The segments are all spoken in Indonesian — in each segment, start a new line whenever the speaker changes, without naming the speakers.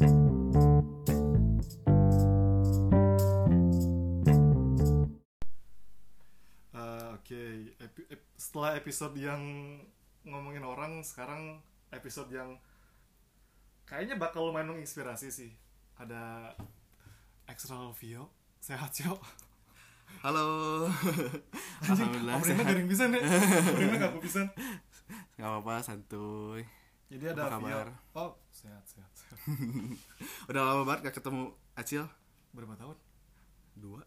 Eh, Oke, Epi- ep- setelah episode yang ngomongin orang, sekarang episode yang kayaknya bakal lumayan menginspirasi sih. Ada Extra Vio, sehat Cio.
Halo.
Anjing,
Alhamdulillah sehat.
garing pisan ya. Openingnya gak aku pisan.
Gak apa-apa, santuy.
Jadi ada
Apa
Vio. Oh, sehat, sehat.
Udah lama banget gak ketemu Acil?
Berapa tahun?
Dua,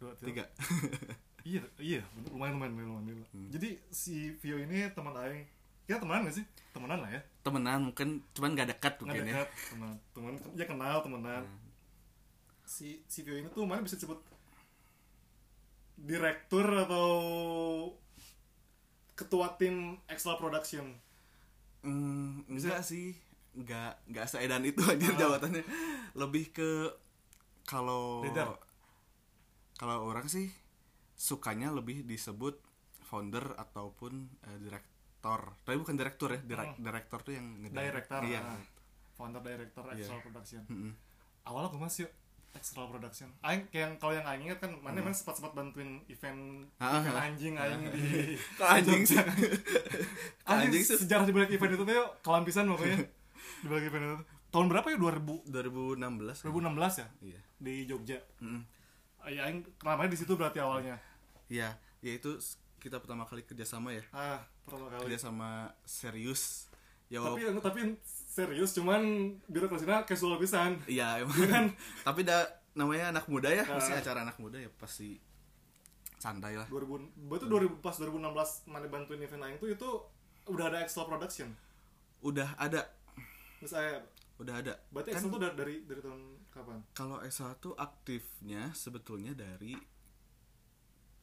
Dua,
tiga.
Iya, iya, bener, lumayan, lumayan, lumayan, lumayan.
Hmm.
Jadi si Vio ini teman Aing. Kita temenan gak sih? Temenan lah ya.
Temenan mungkin, cuman gak dekat mungkin ya.
dekat, teman, teman, ya kenal temenan.
Hmm.
Si si Vio ini tuh mana bisa disebut direktur atau ketua tim Excel Production.
Hmm, enggak sih. Enggak, enggak seedan itu aja
Ah.
jawabannya. Lebih ke kalau kalau orang sih sukanya lebih disebut founder ataupun eh, direktor. Tapi bukan direktur ya, direk-
Hmm.
direktor tuh yang.
Director,
Iya.
ah. founder director
Iya.
Excel Production.
Mm-mm.
Awalnya gue masih Excel Production. Aing kayak yang kalau yang Aing ingat kan, mana mana sempat sempat bantuin event,
Hmm. Ah,
event
ah.
anjing Aing di
anjing sih?
Anjing,
Anjing
sejarah di balik event itu tuh kelampisan pokoknya di balik event itu. Tahun berapa ya? 2000
2016.
2016 ya
Iya.
di Jogja.
Mm-mm.
Ya, namanya di situ berarti awalnya.
Iya, ya itu kita pertama kali kerjasama ya.
Ah, pertama kali.
Kerjasama serius. Ya
Tapi
walaupun-
tapi serius cuman birokrasinya casual pisan.
Iya emang.
Iya kan?
Tapi da, namanya anak muda ya,
Ah.
pasti acara anak muda ya pasti santai lah.
2000 itu 2000 pas 2016 mana bantuin event Aing tuh itu udah ada Excel Production.
Udah ada,
Terus saya
udah ada.
berarti
Kan
Excel tuh dari dari, dari tahun kapan?
kalau S1 aktifnya sebetulnya dari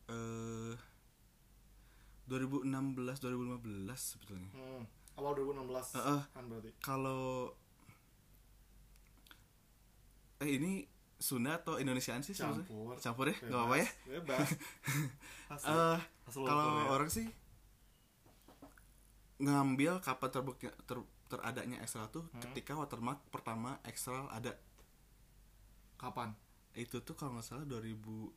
eh 2016 2015 sebetulnya.
Hmm, awal 2016
Heeh.
kan berarti.
Kalau eh ini Sunda atau Indonesiaan sih?
Campur.
Campur ya? Gak apa-apa ya?
Bebas.
Eh,
Asal
kalau
usulnya.
orang sih ngambil kapan terbukti ter, teradanya Excel tuh
Hmm.
ketika watermark pertama Excel ada
kapan?
itu tuh kalau nggak salah 2011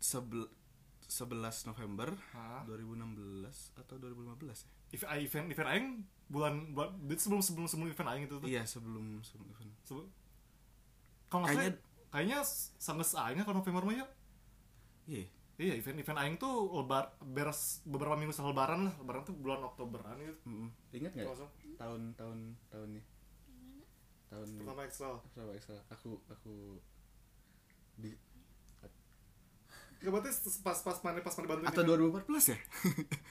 11 November
Hah?
2016 atau 2015 ya?
If- ah, event event Aing bulan bulan sebelum sebelum sebelum event Aing itu tuh.
Iya sebelum sebelum event.
Sebelum kalau nggak
Kayaknya-
salah kayaknya sangat Aing kalau November mah ya.
Iya.
Iya, event-event aing tuh lebar beres beberapa minggu setelah lebaran lah. Lebaran tuh bulan Oktoberan gitu.
Mm-mm. Ingat nggak?
Kalau nggak salah.
Tahun tahun tahunnya. Tahun
Pertama Excel.
berapa Excel? Aku aku di
Ya berarti pas pas mana pas mana bantuin
atau 2014 ya?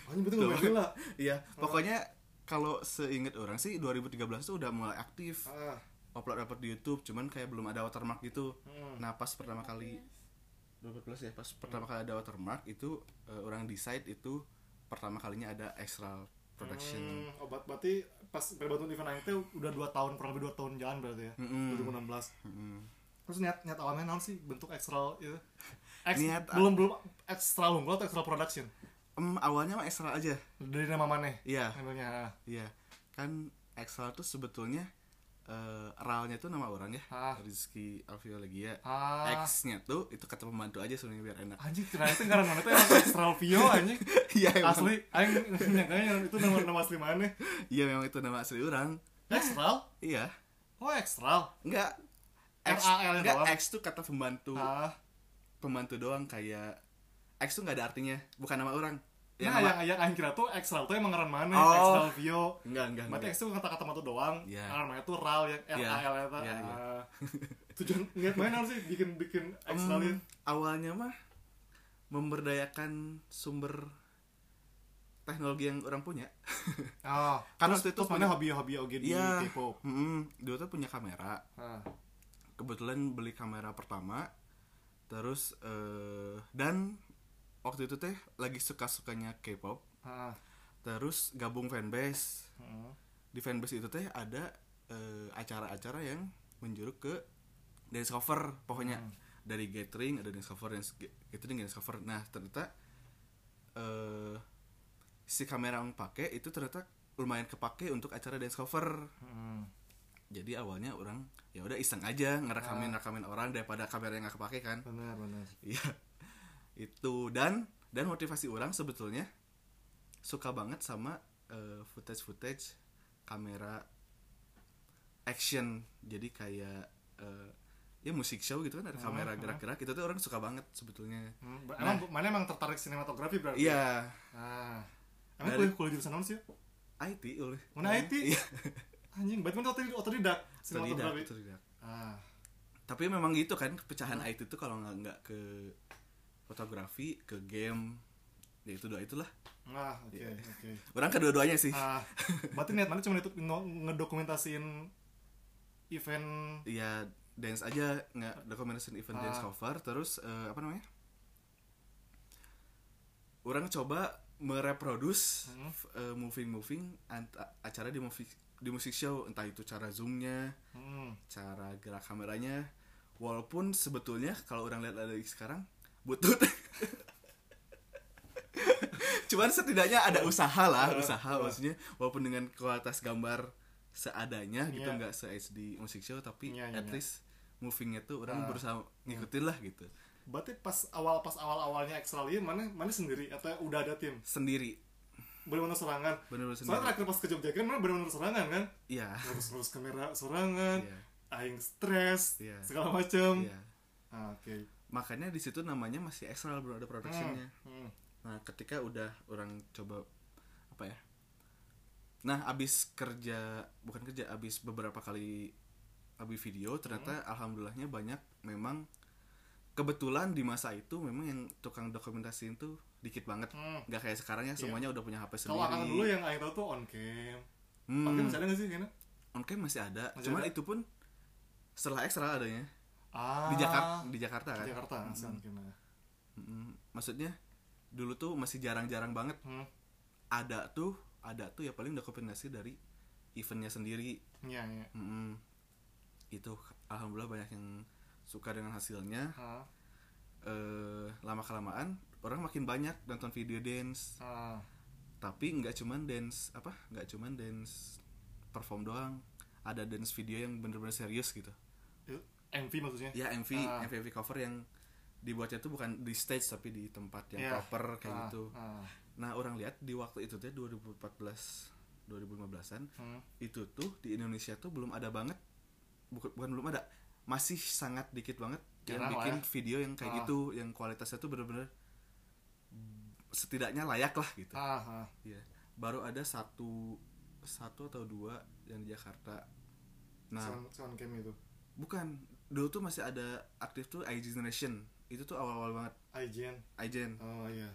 Anjing berarti gue gila.
Iya, pokoknya kalau seinget orang sih 2013 tuh udah mulai aktif
Ah.
upload upload di YouTube, cuman kayak belum ada watermark gitu.
Hmm.
Nah pas pertama kali 2014 ya, pas pertama kali ada watermark itu eh, orang decide itu pertama kalinya ada extra production.
Hmm, oh, ber- berarti pas bantuin event aing tuh udah 2 tahun kurang lebih 2 tahun jalan berarti ya.
Mm-mm.
2016.
Mm-mm.
Terus niat niat awalnya naon sih bentuk extra itu? Ex,
Niat-
belum belum extra unggul atau extra production
Em, awalnya mah extra aja.
dari nama mana?
Iya,
Namanya.
iya. Kan extra tuh sebetulnya eh ralnya tuh nama orang ya.
Ah.
Rizky Alvio.
Ah.
X-nya tuh itu kata pembantu aja sebenarnya biar enak.
Anjing ternyata karena mana tuh emang extra vio anjing.
Iya.
Asli, aing nyangkanya itu nama nama asli mana?
Iya memang itu nama asli orang.
Extra?
Iya.
Oh.
Enggak. X,
RAL
enggak,
doang.
X tuh kata pembantu.
Ah.
Pembantu doang kayak X tuh nggak ada artinya, bukan nama orang.
Nah,
nama-
yang yang kira tuh extra tuh emang ngaran mana?
Oh.
Extra vio.
enggak enggak.
Berarti itu kata-kata matu doang.
Iya.
Namanya tuh RAL yang R
Iya.
A L eta.
Iya, iya.
Ah. Tujuan niat main harus sih bikin bikin extra
Em,
liat.
awalnya mah memberdayakan sumber teknologi yang orang punya.
Ah,
Kan
terus,
itu
terus
punya-
mana hobi-hobi oge di
Iya.
K-pop.
Mm-mm. Dulu tuh punya kamera.
Ah.
Kebetulan beli kamera pertama. Terus eh dan waktu itu teh lagi suka-sukanya K-pop.
Ah.
Terus gabung fanbase. Di fanbase itu teh ada eh, acara-acara yang menjuruk ke dance cover pokoknya
Hmm.
dari gathering ada dance cover dance gathering dance cover nah ternyata eh si kamera yang pakai itu ternyata lumayan kepake untuk acara dance cover
Hmm.
jadi awalnya orang ya udah iseng aja ngerekamin rekamin orang daripada kamera yang nggak kepake kan
benar benar
Iya. Itu. Dan dan motivasi orang sebetulnya suka banget sama footage footage kamera action. Jadi kayak eh, ya musik show gitu kan ada kamera gerak-gerak. Itu tuh orang suka banget sebetulnya.
Hmm, emang mana emang tertarik sinematografi berarti?
Iya,
ah. Emang kuliah kuliah jurusan apa sih?
IT oleh.
Mana IT?
Iya,
anjing berarti mana otodidak otodidak
otodidak,
sinematografi?
Otodidak.
ah.
Tapi memang gitu kan pecahan IT itu kalau nggak nggak ke fotografi, ke game, ya itu dua itulah.
ah oke
Iya.
oke
Orang kedua-duanya sih.
ah berarti niat mana cuma itu ngedokumentasiin event
ya dance aja nggak dokumentasi event dance
Ah.
cover terus eh, apa namanya orang coba mereproduce
Hmm.
f- eh, moving moving acara di musik di musik show entah itu cara zoomnya
hmm,
cara gerak kameranya walaupun sebetulnya kalau orang lihat lagi sekarang butut. Cuman setidaknya ada usaha lah
Uh,
usaha
uh.
maksudnya. Walaupun dengan kualitas gambar seadanya gitu
Iya.
nggak se HD musik show tapi
Iya, iya,
at
iya.
least movingnya tuh orang
Ah.
berusaha ngikutin lah gitu.
Berarti pas awal pas awal awalnya Extralia mana mana sendiri? Atau udah ada tim?
Sendiri.
Benar-benar serangan?
Bener-bener
soalnya terakhir pas ke Jogja kan mana benar-benar serangan kan?
Iya.
Terus terus kamera serangan
iya.
aing stres
Iya.
segala macem.
Iya.
Ah, oke
makanya di situ namanya masih extra belum ada productionnya
Hmm, hmm.
Nah, ketika udah orang coba apa ya? Nah, abis kerja bukan kerja, abis beberapa kali abis video, ternyata alhamdulillahnya banyak memang kebetulan di masa itu memang yang tukang dokumentasi itu dikit banget.
Hmm.
Nggak kayak sekarang ya semuanya udah punya HP
kalau
sendiri.
dulu yang tahu tuh on cam
Hmm,
on cam masih ada nggak sih kayaknya
on cam masih ada.
Masih
Cuman
ada?
itu pun setelah ekstra adanya
ah.
Di Jakarta di Jakarta kan.
di Jakarta ya.
Mm-mm. Maksudnya dulu tuh masih jarang-jarang banget.
Hmm.
ada tuh ada tuh ya paling dokumentasi dari eventnya sendiri.
Iya iya.
Mm-mm. itu alhamdulillah banyak yang suka dengan hasilnya.
Ah
eh lama kelamaan orang makin banyak nonton video dance.
Ah
tapi nggak cuman dance apa? Nggak cuman dance perform doang. Ada dance video yang bener-bener serius gitu.
Itu MV maksudnya
ya MV
Ah.
MV, MV cover yang dibuatnya tuh bukan di stage tapi di tempat yang
Iya.
proper kayak
Ah,
gitu
ah.
nah orang lihat di waktu itu tuh 2014 2015an
Hmm.
itu tuh di Indonesia tuh belum ada banget bukan bukan belum ada masih sangat dikit banget yang
Jarang lah
bikin
ya.
video yang kayak
Ah.
gitu yang kualitasnya tuh bener-bener setidaknya layak lah gitu
ah, ah.
Iya. baru ada satu satu atau dua yang di Jakarta nah
on cam itu
bukan dulu tuh masih ada aktif tuh i Generation. Itu tuh awal-awal banget.
IGN
iGen
oh iya.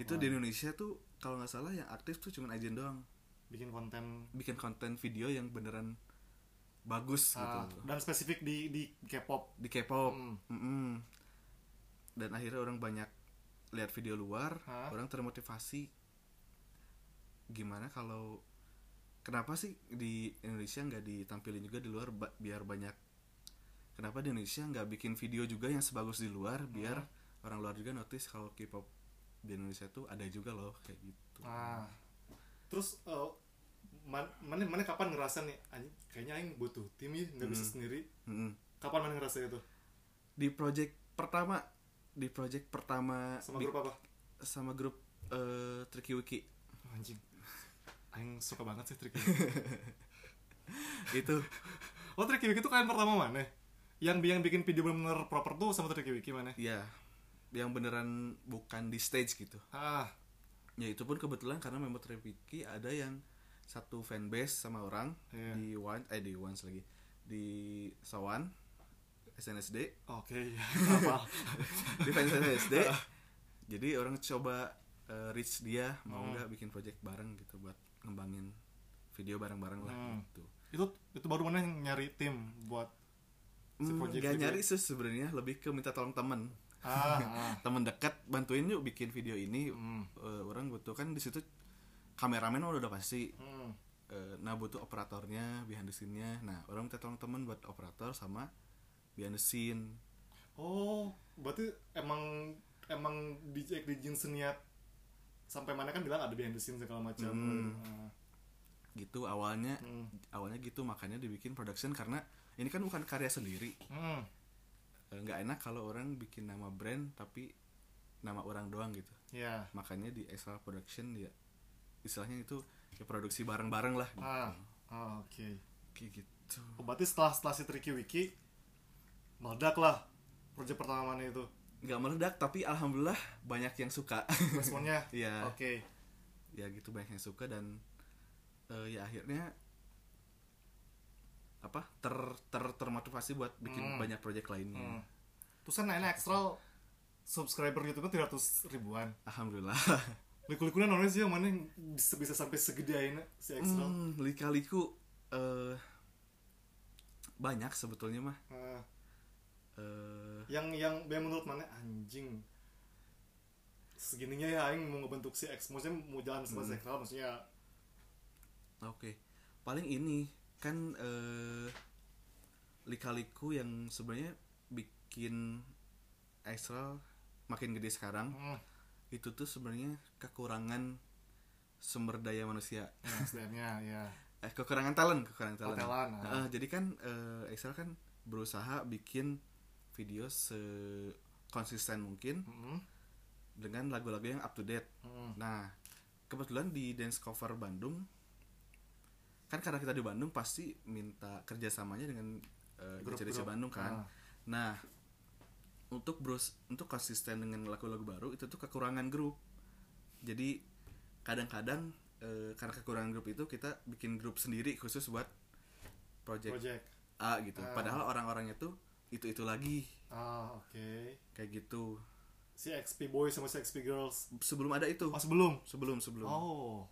Itu di Indonesia tuh kalau nggak salah yang aktif tuh cuma iGen doang.
Bikin konten.
Bikin konten video yang beneran bagus
ah,
gitu.
dan spesifik di di K-pop.
Di K-pop.
Hmm.
Mm-mm. dan akhirnya orang banyak lihat video luar
Hah?
orang termotivasi. Gimana kalau kenapa sih di Indonesia nggak ditampilin juga di luar ba- biar banyak kenapa di Indonesia nggak bikin video juga yang sebagus di luar biar orang luar juga notice kalau K-pop di Indonesia tuh ada juga loh kayak gitu.
Ah. Terus man- mana mana kapan ngerasa nih anjing kayaknya aing butuh tim ya nggak bisa
Hmm.
sendiri.
Mm-mm.
kapan mana ngerasa itu?
Di project pertama di project pertama
sama grup apa?
Sama grup eh, Tricky Wiki
anjing. Aing suka banget sih trik
itu.
Oh trik wiki itu kalian pertama mana yang yang bikin video bener proper tuh sama trik wiki mana
ya yang beneran bukan di stage gitu.
Ah.
Ya itu pun kebetulan karena member Tripiki ada yang satu fanbase sama orang
Iya.
di One eh di Once lagi. Di Sawan SNSD
oke ya apa?
Di fans SNSD jadi orang coba eh, reach dia mau
Hmm.
nggak bikin project bareng gitu buat ngembangin video bareng-bareng lah
Hmm.
gitu.
Itu itu baru mana yang nyari tim buat si
Hmm,
project
gak nyari sih sebenarnya lebih ke minta tolong temen
ah, ah.
temen dekat bantuin yuk bikin video ini
Hmm.
Eh, orang butuh kan di situ kameramen udah udah pasti
Hmm.
Eh, nah butuh operatornya behind the scene-nya nah orang minta tolong temen buat operator sama behind the scene
Oh, berarti emang emang di di jeans niat sampai mana kan bilang ada behind the scenes segala macam.
Hmm.
Ah.
gitu awalnya
Hmm.
awalnya gitu makanya dibikin production karena ini kan bukan karya sendiri
Hmm.
Eh, nggak enak kalau orang bikin nama brand tapi nama orang doang gitu
Ya.
makanya di extra production ya istilahnya itu ya produksi bareng-bareng lah gitu.
Ah. Ah, oke.
kayak gitu
Oh, berarti setelah setelah si Tricky Wiki meledak lah proyek pertama mana itu
nggak meledak tapi alhamdulillah banyak yang suka
responnya.
Iya.
Oke.
ya gitu banyak yang suka dan eh, ya akhirnya apa ter ter termotivasi buat bikin
Hmm.
banyak project lainnya
Hmm. Terus kan enak ekstra subscriber YouTube kan 300 ribuan.
alhamdulillah
Liku-likunya namanya sih yang mana yang bisa, bisa sampai segede ini si ekstra.
hmm, lika-liku eh, banyak sebetulnya mah
Ah,
Eh,
yang yang yang menurut mana anjing segininya ya aing mau ngebentuk si X maksudnya mau jalan sama Ekstra maksudnya
Oke, paling ini kan eh, lika-liku yang sebenarnya bikin Astral makin gede sekarang
hmm,
itu tuh sebenarnya kekurangan sumber daya manusia,
ya, SDM-nya ya
eh, kekurangan talent, kekurangan talent.
Talent, ah.
Heeh, jadi kan Astral kan berusaha bikin video sekonsisten mungkin
Hmm,
dengan lagu-lagu yang up to date.
hmm,
Nah, kebetulan di Dance Cover Bandung kan karena kita di Bandung pasti minta kerjasamanya dengan uh,
Grup-grup.
DC Bandung kan.
Ah.
Nah, untuk bros untuk konsisten dengan lagu-lagu baru itu tuh kekurangan grup. Jadi kadang-kadang eh, karena kekurangan grup itu kita bikin grup sendiri khusus buat project,
project
A gitu.
Ah.
Padahal orang-orangnya tuh itu itu lagi
ah oke
kayak gitu.
si XP boys sama si XP girls
Sebelum ada itu.
oh sebelum
Sebelum sebelum.
oh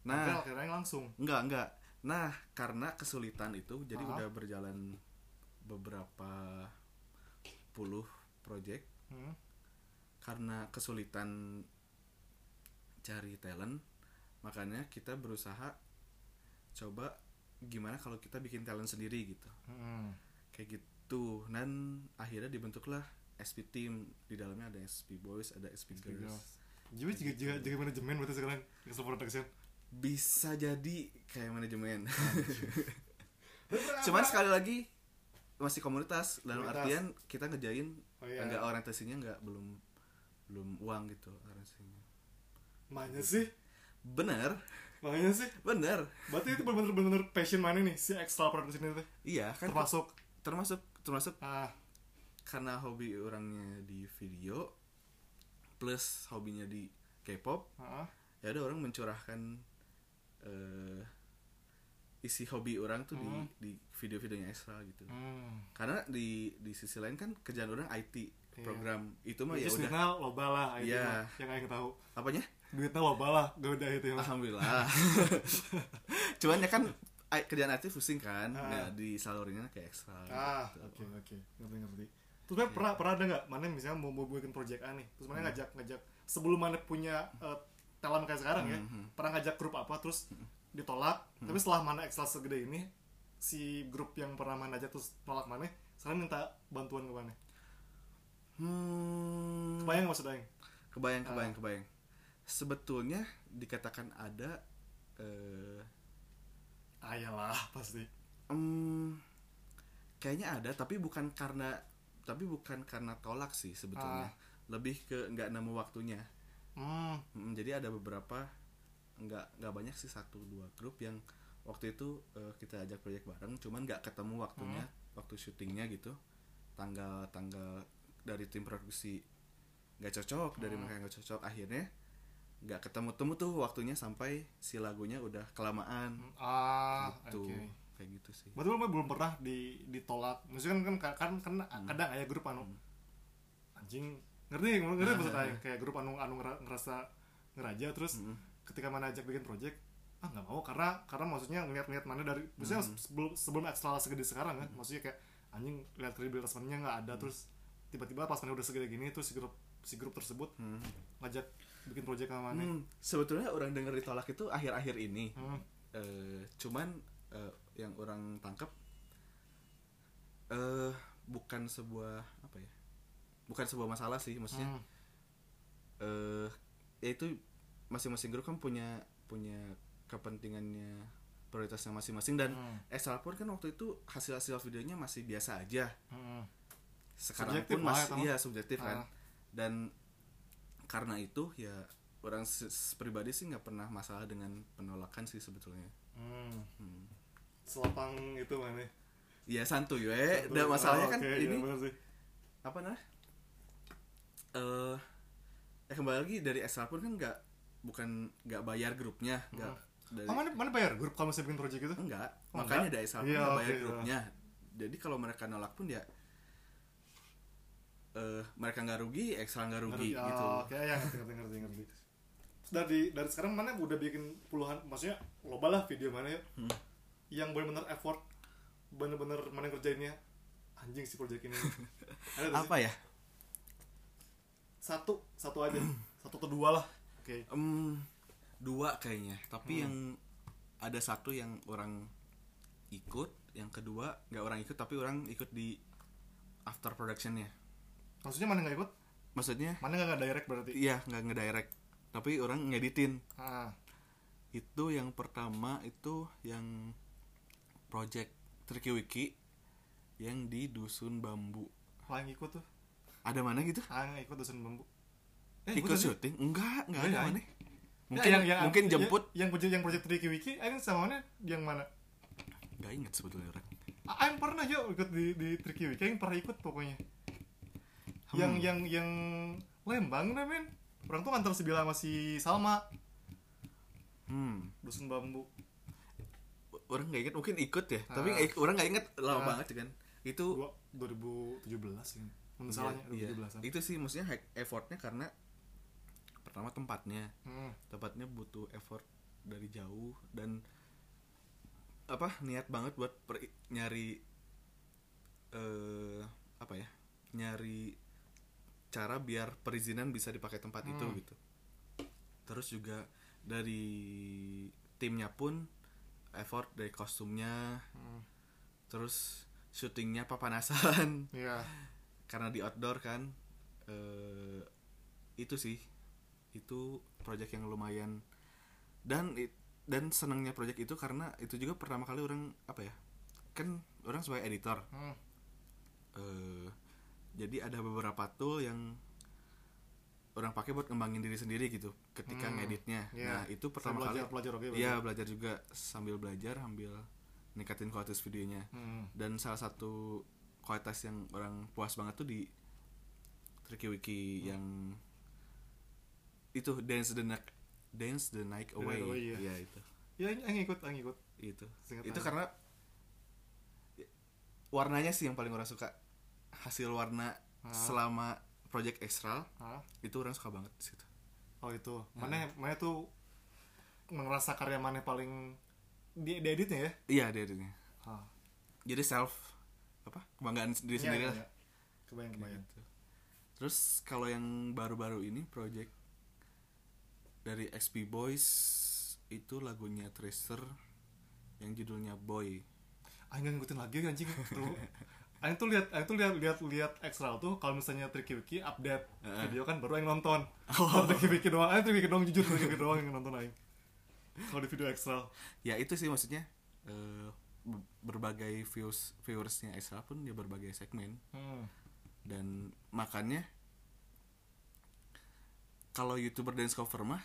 Nah,
kirain langsung
Enggak, enggak. Nah, karena kesulitan itu, jadi
Ah.
udah berjalan beberapa puluh project
hmm.
karena kesulitan cari talent, makanya kita berusaha coba gimana kalau kita bikin talent sendiri gitu.
Hmm.
Kayak gitu. Dan akhirnya dibentuklah SP team. Di dalamnya ada SP boys, ada SP,
SP
girls.
girls. Jadi juga juga juga manajemen berarti sekarang Extra production
Bisa jadi kayak manajemen.
Cuman
sekali lagi masih komunitas dalam
Komunitas.
artian kita ngejain
Oh, iya.
enggak orientasinya enggak belum belum uang gitu orientasinya.
Makanya sih
Bener,
Makanya sih
bener.
Berarti itu bener-bener bener passion mana nih si extra production itu
Iya kan
Termasuk
termasuk termasuk
ah
karena hobi orangnya di video plus hobinya di K-pop
ah
ya ada orang mencurahkan eh, isi hobi orang tuh
Hmm.
di di video-videonya extra gitu.
hmm.
Karena di di sisi lain kan kerjaan orang IT
Iya.
program itu mah ya udah
loba lah itu
Iya.
mah, yang aing tahu
apanya?
duitnya loba lah gak udah itu mah
Alhamdulillah. Cuman ya kan kerjaan IT pusing kan,
Ah.
nah disalurinnya kayak ekstra.
ah
gitu.
oke oke ngerti ngerti terus mana pernah pernah ada nggak mana misalnya mau mau bikin project A nih terus mana
Hmm.
ngajak ngajak sebelum mana punya eh, talent kayak sekarang ya
Hmm, hmm.
pernah ngajak grup apa terus ditolak tapi setelah mana extra segede ini si grup yang pernah mana ajak terus nolak mana sekarang minta bantuan ke mana
Hmm,
kebayang maksud aing
kebayang,
Ah.
kebayang, kebayang. Sebetulnya dikatakan ada eh
ayalah pasti
em, kayaknya ada tapi bukan karena tapi bukan karena tolak sih sebetulnya.
Ah.
Lebih ke nggak nemu waktunya.
Hmm
Mm, jadi ada beberapa nggak nggak banyak sih satu dua grup yang waktu itu eh, kita ajak proyek bareng cuman nggak ketemu waktunya waktu syutingnya gitu. Tanggal tanggal dari tim produksi nggak cocok dari
Hmm.
mereka nggak cocok akhirnya nggak ketemu temu tuh waktunya sampai si lagunya udah kelamaan.
Ah
gitu
oke.
kayak gitu sih.
Berarti lu belum pernah di ditolak. Maksudnya kan kan kan, kan
Hmm.
kadang aya grup anu anjing ngerti ngerti
Ah,
maksud
ah,
aing kayak grup anu anu ngera- ngerasa ngeraja terus
Mm.
ketika mana ajak bikin project ah nggak mau karena karena maksudnya ngeliat-ngeliat mana dari maksudnya
Hmm.
sebelum sebelum ekstra segede sekarang kan maksudnya kayak anjing lihat kredibilitas mana nggak ada
Hmm.
terus tiba-tiba pas mana udah segede gini terus si grup si grup tersebut
Hmm.
ngajak bikin project sama mana
Hmm, sebetulnya orang denger ditolak itu akhir-akhir ini
hmm.
eh cuman eh, yang orang tangkap eh bukan sebuah apa ya bukan sebuah masalah sih maksudnya
Hmm.
eh ya itu masing-masing grup kan punya punya kepentingannya prioritasnya masing-masing dan
Hmm.
Extra pun kan waktu itu hasil-hasil videonya masih biasa aja
Hmm.
sekarang
Subjektif
pun masih
ya, Tom.
iya subjektif kan
Ah.
dan karena itu ya orang pribadi sih nggak pernah masalah dengan penolakan sih sebetulnya
Hmm.
Hmm.
Selapang itu mana?
ya santuy we dan masalahnya
Oh,
kan
oke, iya,
ini
sih.
apa eh eh kembali lagi dari Extra pun kan nggak bukan nggak bayar grupnya nggak dari
Oh, mana, mana bayar grup kalau misalnya bikin project gitu?
enggak
Oh,
makanya
enggak?
dari Extra pun
Iya,
nggak
oke,
bayar
iya.
grupnya jadi kalau mereka nolak pun ya eh mereka nggak rugi Extra nggak rugi gitu
oh, Oke, ya ngerti, ngerti, ngerti, ngerti. Terus dari dari sekarang mana udah bikin puluhan, maksudnya loba lah video mana ya,
Hmm.
yang benar-benar effort, bener-bener mana kerjainnya anjing si project ini. Ada nggak sih?
apa ya
Satu, satu aja, satu atau dua lah. Oke.
Em, dua kayaknya tapi
Hmm.
yang ada satu yang orang ikut yang kedua nggak orang ikut tapi orang ikut di after productionnya
Maksudnya mana nggak ikut?
maksudnya
Mana nggak direct berarti?
iya nggak ngedirect tapi orang ngeditin
Ah,
itu yang pertama itu yang project Tricky Wiki yang di dusun bambu
yang ikut tuh.
Ada mana gitu
Ah, yang ikut dosen bambu.
ikut
nggak sih?
syuting enggak enggak ada
ya?
mana
Ya,
mungkin mungkin
yang-
jemput
yang project yang project Tricky Wiki, Aing sama mana yang mana?
nggak inget sebetulnya orang
Ah, Aing pernah yuk ikut di di Tricky Wiki, Aing pernah ikut pokoknya. Yang
Hmm.
yang yang Lembang dah men. Orang tuh antar sebilang masih Salma,
hmm
dusun bambu.
orang nggak inget mungkin ikut ya
Ah.
tapi ik- orang nggak inget lama
Ah.
banget kan itu
Dua, 2017 ini. Menurut salahnya
iya,
2017-an.
itu sih maksudnya effortnya karena pertama tempatnya
Hmm.
tempatnya butuh effort dari jauh dan apa niat banget buat per- nyari eh apa ya nyari cara biar perizinan bisa dipakai tempat itu
Hmm.
gitu terus juga dari timnya pun effort dari kostumnya
Hmm.
terus syutingnya papanasan
Iya.
karena di outdoor kan eh itu sih itu project yang lumayan dan dan senangnya project itu karena itu juga pertama kali orang apa ya kan orang sebagai editor
Hmm.
eh jadi ada beberapa tool yang orang pakai buat ngembangin diri sendiri gitu ketika
Hmm,
ngeditnya
iya.
nah itu pertama
Saya
kali
belajar, belajar.
Iya
belajar.
belajar juga sambil belajar sambil ningkatin kualitas videonya
Hmm.
dan salah satu kualitas yang orang puas banget tuh di Tricky Wiki yang itu dance the night dance the night away,
Night Away, iya.
Iya, itu
Ya, Aing ikut, Aing ikut.
itu
Seingat
itu
Aing.
karena warnanya sih yang paling orang suka hasil warna
Ah.
selama project Extra itu orang suka banget di situ
Oh itu. Mana mana tuh ngerasa karya mana paling di, di editnya ya?
iya dia dia
Ah.
jadi self apa kebanggaan diri
Iya,
sendiri
iya,
lah
iya. Kebayang kebayang.
Gitu. Terus kalau yang baru-baru ini project dari XP Boys itu lagunya Tracer yang judulnya Boy.
Aing nggak ngikutin lagi anjing tuh. Aing tuh lihat, Aing tuh lihat lihat lihat ekstra tuh kalau misalnya Tricky Wiki update
Heeh.
video kan baru Aing nonton. Oh. Tricky Wiki doang, Aing Tricky Wiki doang jujur Tricky Wiki doang yang nonton Aing. Kalau di video ekstra.
Ya itu sih maksudnya eh, be- berbagai views viewersnya Extra pun dia berbagai segmen
Hmm.
dan makanya kalau youtuber dance cover mah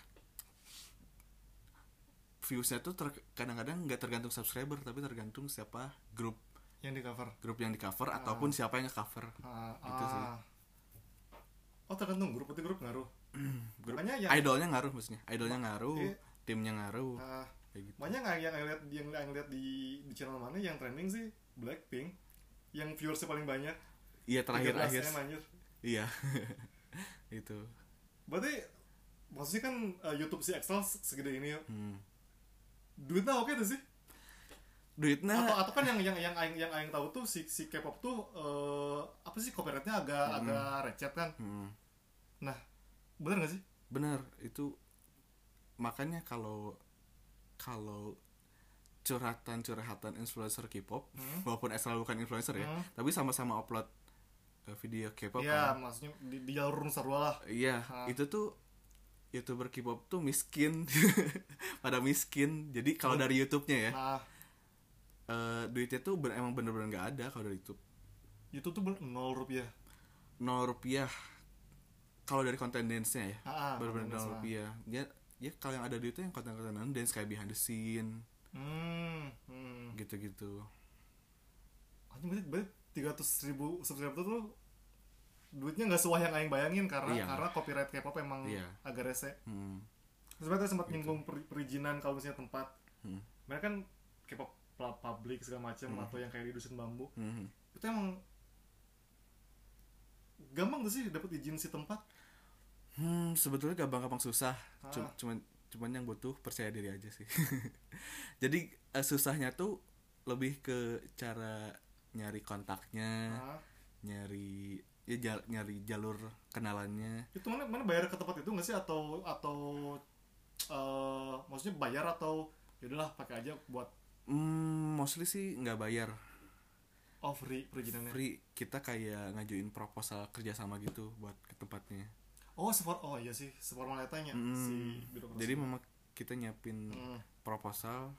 viewsnya tuh kadang-kadang nggak tergantung subscriber tapi tergantung siapa grup
Yang di cover.
grup yang di cover ataupun siapa yang nge-cover
Ah,
Itu sih.
ah. Oh tergantung grup itu grup ngaruh.
grup
Makanya yang
idolnya ngaruh maksudnya idolnya ngaruh
Iya.
timnya ngaruh
ah,
kayak gitu.
Nggak yang yang lihat yang yang lihat di di channel mana yang trending sih Blackpink. Yang viewersnya paling banyak.
Iya terakhir
13
akhir. Iya. Itu.
Berarti maksudnya kan eh, YouTube si Excel segede ini yuk.
hmm.
duitnya oke tuh sih?
Duitnya
atau atau kan yang yang yang aing yang aing tahu tuh si si K-pop tuh eh, apa sih copyrightnya agak agak recet kan?
Hmm.
nah bener gak sih?
Bener itu makanya kalau kalau curhatan-curhatan influencer K-pop
Hmm.
walaupun Esra bukan influencer ya
Hmm.
tapi sama-sama upload eh, video K-pop
Iya,
kan.
maksudnya di, di jalur Nusa Dua lah.
iya
Ah.
itu tuh youtuber K-pop tuh miskin pada miskin jadi kalau dari YouTube-nya ya
nah
eh, duitnya tuh ben- emang bener-bener nggak ada kalau dari YouTube
itu tuh bener- nol rupiah
nol rupiah kalau dari konten dance-nya ya
Ah,
bener-bener nol rupiah ya ya kalau yang ada di itu yang konten-konten dance kayak behind the scene
hmm, hmm.
gitu-gitu
Anjing berarti, berarti 300 ribu subscriber tuh duitnya nggak sesuai yang aing bayangin karena
Iya.
karena copyright K-pop emang
Iya.
agak rese.
hmm.
Terus mereka sempat nyinggung peri- perizinan kalau misalnya tempat.
Hmm.
Mereka kan K-pop public segala macam atau yang kayak di dusun bambu.
Hmm.
Itu emang gampang tuh sih dapat izin si tempat.
Hmm, sebetulnya gampang-gampang susah.
Ah.
Cuman cuman yang butuh percaya diri aja sih. Jadi eh, susahnya tuh lebih ke cara nyari kontaknya,
Nah,
nyari ya jal- nyari jalur kenalannya.
itu mana mana bayar ke tempat itu nggak sih atau atau eh maksudnya bayar atau yaudahlah pakai aja buat
Hmm, mostly sih nggak bayar.
oh free perizinannya.
Free kita kayak ngajuin proposal kerjasama gitu buat ke tempatnya.
Oh, sefor oh iya sih, seformalitasnya
Hmm,
si birokrasi.
Jadi memang kita nyiapin
Hmm.
proposal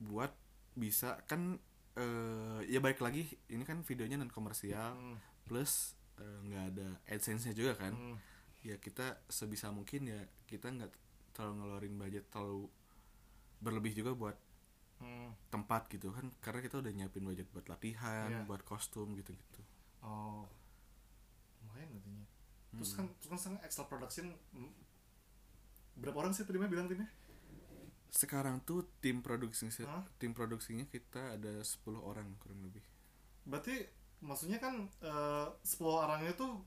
buat bisa kan eh, ya baik lagi ini kan videonya non komersial
Hmm.
plus eh, nggak ada adsense nya juga kan
Hmm.
ya kita sebisa mungkin ya kita nggak terlalu ngeluarin budget terlalu berlebih juga buat
Hmm.
tempat gitu kan karena kita udah nyiapin budget buat latihan
Iya.
buat kostum gitu gitu
Oh. Lumayan katanya. Terus
Hmm.
kan terus kan extra production hmm, berapa orang sih tadi mah bilang timnya?
sekarang tuh tim produksi
Hah?
tim produksinya kita ada 10 orang kurang lebih
Berarti maksudnya kan eh 10 orangnya tuh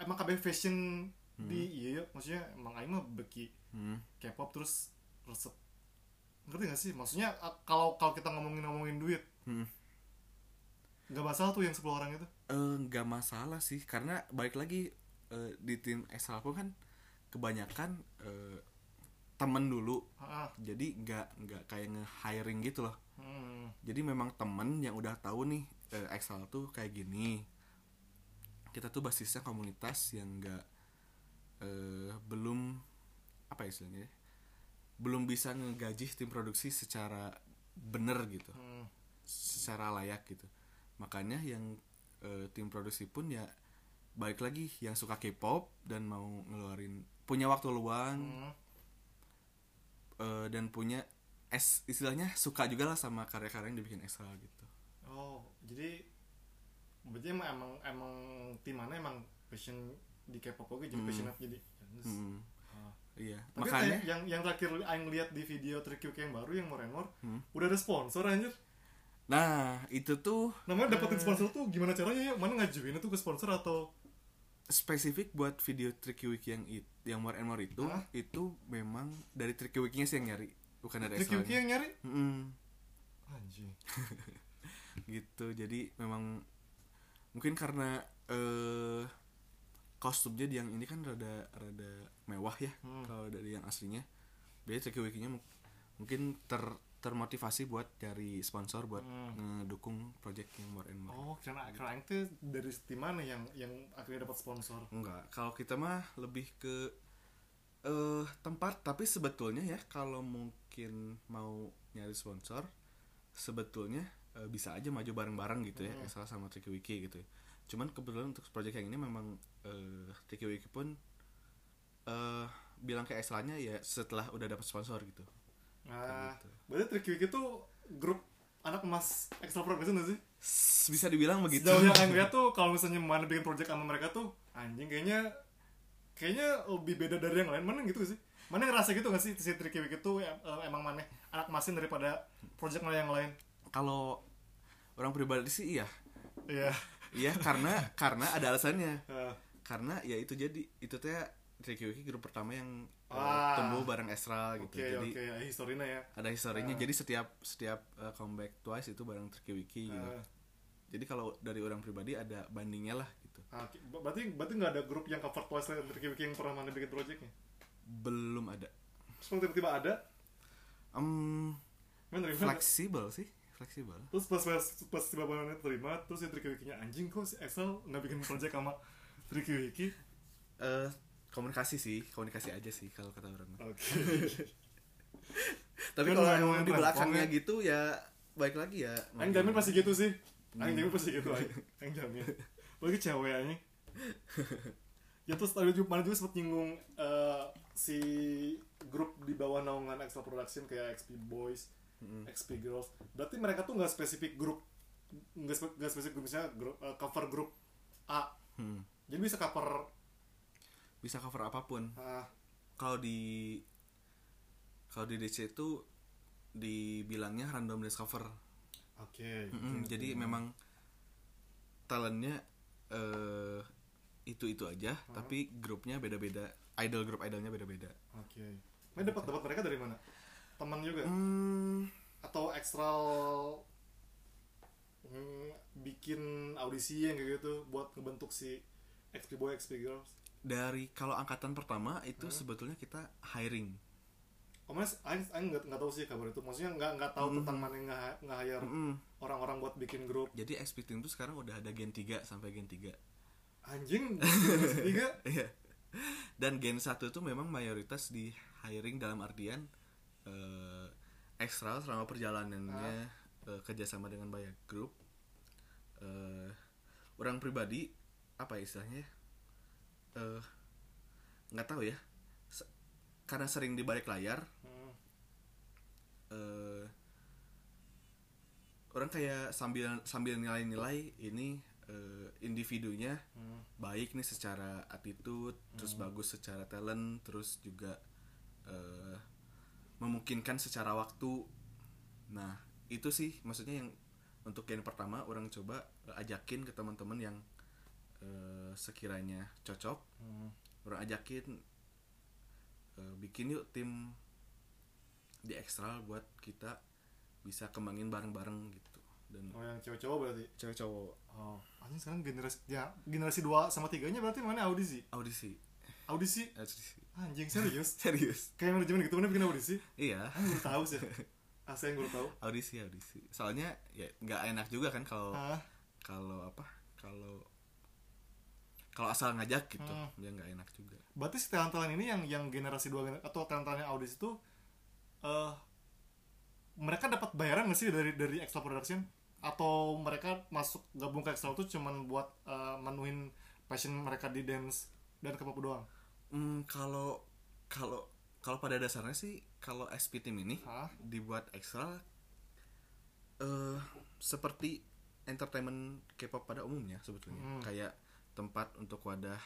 emang KB fashion di iya ya, maksudnya emang aing mah beki
hmm.
K-pop terus resep ngerti gak sih maksudnya kalau kalau kita ngomongin ngomongin duit
Hmm.
nggak masalah tuh yang 10 orang itu
Eh, nggak masalah sih karena balik lagi eh, di tim Extra pun kan kebanyakan eh, temen dulu.
Ah,
jadi nggak nggak kayak nge hiring gitu loh.
Hmm.
jadi memang temen yang udah tahu nih eh, Excel tuh kayak gini. Kita tuh basisnya komunitas yang nggak eh, belum apa ya istilahnya ya, belum bisa ngegaji tim produksi secara bener gitu.
Hmm.
secara layak gitu. Makanya yang eh, tim produksi pun ya balik lagi yang suka K-pop dan mau ngeluarin punya waktu luang
Hmm.
eh, dan punya es istilahnya suka juga lah sama karya-karya yang dibikin Excel gitu
Oh, jadi berarti emang emang, emang tim mana emang passion di K-pop oke jadi
Hmm.
passionate jadi. Yes.
Mm,
Ah.
iya
Tapi
makanya
yang yang terakhir aing lihat di video Trick yang baru yang More and More,
Hmm.
udah ada sponsor anjir.
nah itu tuh
Namanya dapetin
Eh.
sponsor tuh gimana caranya ya? Mana ngajuin itu ke sponsor atau
spesifik buat video Tricky Wiki yang it, yang more and more itu
Hah?
itu memang dari Tricky Wikinya sih yang nyari bukan dari
Trick
Excel
yang nyari? Anjing.
gitu jadi memang mungkin karena eh kostumnya di yang ini kan rada rada mewah ya
Hmm.
kalau dari yang aslinya biasanya Tricky mu- mungkin ter termotivasi buat cari sponsor buat
Hmm.
ngedukung project yang more and more
Oh, karena karena tuh dari tim mana yang yang akhirnya dapat sponsor?
Enggak, kalau kita mah lebih ke eh tempat, tapi sebetulnya ya kalau mungkin mau nyari sponsor, sebetulnya eh, bisa aja maju bareng-bareng gitu ya,
Hmm.
Excel sama Tricky Wiki gitu. Cuman kebetulan untuk project yang ini memang eh Tricky Wiki pun eh bilang ke Excelnya ya setelah udah dapat sponsor gitu.
Nah,
gitu.
berarti Trick Wiki tuh grup anak emas extra progression gak sih?
Bisa dibilang begitu.
Sejauh yang lihat tuh kalau misalnya mana bikin project sama mereka tuh anjing kayaknya kayaknya lebih beda dari yang lain mana gitu sih mana ngerasa gitu gak sih si Tricky Wiki tuh em- em- emang mana anak masin daripada project mana yang lain
Kalau orang pribadi sih iya.
iya
Iya karena karena ada alasannya.
Eh,
karena ya itu jadi itu teh Tricky Wiki grup pertama yang uh,
Ah.
tumbuh bareng Esra gitu. Jadi
oke ya, historinya ya.
ada historinya.
Ah.
jadi setiap setiap uh, comeback twice itu bareng Tricky Wiki gitu.
Eh,
jadi kalau dari orang pribadi ada bandingnya lah gitu.
Ah, berarti berarti nggak ada grup yang cover twice dari Tricky Wiki yang pernah mana bikin projectnya?
Belum ada.
Terus tiba-tiba ada?
Um, fleksibel sih fleksibel.
Terus pas pas pas tiba mana terima terus si Tricky Wikinya anjing kok si Excel nggak bikin project sama Tricky Wiki?
Eh, komunikasi sih komunikasi aja sih kalau kata orang.
Oke.
Tapi
Kan
kalau emang di
platformnya-
belakangnya gitu ya baik lagi ya.
Aing jamin pasti gitu sih. Aing jamin pasti gitu Aing. Aing jamin. Lagi cewek aja Ya terus tadi juga mana juga sempat nyinggung eh, Si grup di bawah naungan Extra Production kayak XP Boys
Mm.
XP Girls. Berarti mereka tuh nggak spesifik grup nggak spe- nggak spesifik grup misalnya grup, eh, cover grup A.
Hmm.
Jadi bisa cover
bisa cover apa pun.
Ah,
kalau di kalau di DC itu dibilangnya random cover
Oke
Mm-mm,
oke,
jadi
oke.
memang talentnya eh itu itu aja tapi grupnya beda-beda idol grup idolnya beda-beda.
Oke. Nah dapat dapat mereka dari mana? Teman juga?
hmm,
atau ekstral mm, bikin audisi yang kayak gitu buat ngebentuk si XP Boy XP Girls
dari kalau angkatan pertama itu sebetulnya kita hiring
Oh mas, Aing, Aing nggak nggak tahu sih kabar itu. Maksudnya nggak nggak tahu tentang mana yang nggak nggak hire
Mm-mm.
orang-orang buat bikin grup.
jadi XP Team itu sekarang udah ada gen 3 sampai gen 3
Anjing, tiga.
Iya. Dan Gen 1 itu memang mayoritas di hiring dalam artian eh ekstral selama perjalanannya eh, kerjasama dengan banyak grup. eh orang pribadi apa ya istilahnya? Eh nggak tahu ya. Se- karena sering di balik layar
Hmm,
eh orang kayak sambil sambil nilai-nilai ini eh, individunya
hmm,
baik nih secara attitude terus bagus secara talent terus juga eh, memungkinkan secara waktu. Nah itu sih maksudnya yang untuk gen pertama orang coba ajakin ke teman-teman yang eh, sekiranya cocok
hmm.
orang ajakin eh, bikin yuk tim di ekstral buat kita bisa kembangin bareng-bareng gitu dan
Oh yang cowok-cowok berarti.
cewek cowok
Oh, anjing sekarang generasi ya generasi 2 sama tiganya berarti mana audisi?
audisi
Audisi?
audisi
Anjing serius?
serius
Kayak manajemen gitu mana bikin audisi?
iya
Aing baru tahu sih. Asal yang baru tahu.
audisi audisi soalnya ya nggak enak juga kan kalau
Ah,
kalau apa kalau kalau asal ngajak gitu
Hmm.
ya nggak enak juga
berarti si talent-talent ini yang yang generasi 2 atau talent-talent yang audisi itu eh mereka dapat bayaran nggak sih dari dari extra production atau mereka masuk gabung ke extra itu cuman buat eh, menuhin passion mereka di dance dan ke pop doang
hmm, kalau kalau kalau pada dasarnya sih kalau SP team ini
Hah?
dibuat ekstra eh seperti entertainment K-pop pada umumnya sebetulnya
Hmm.
kayak tempat untuk wadah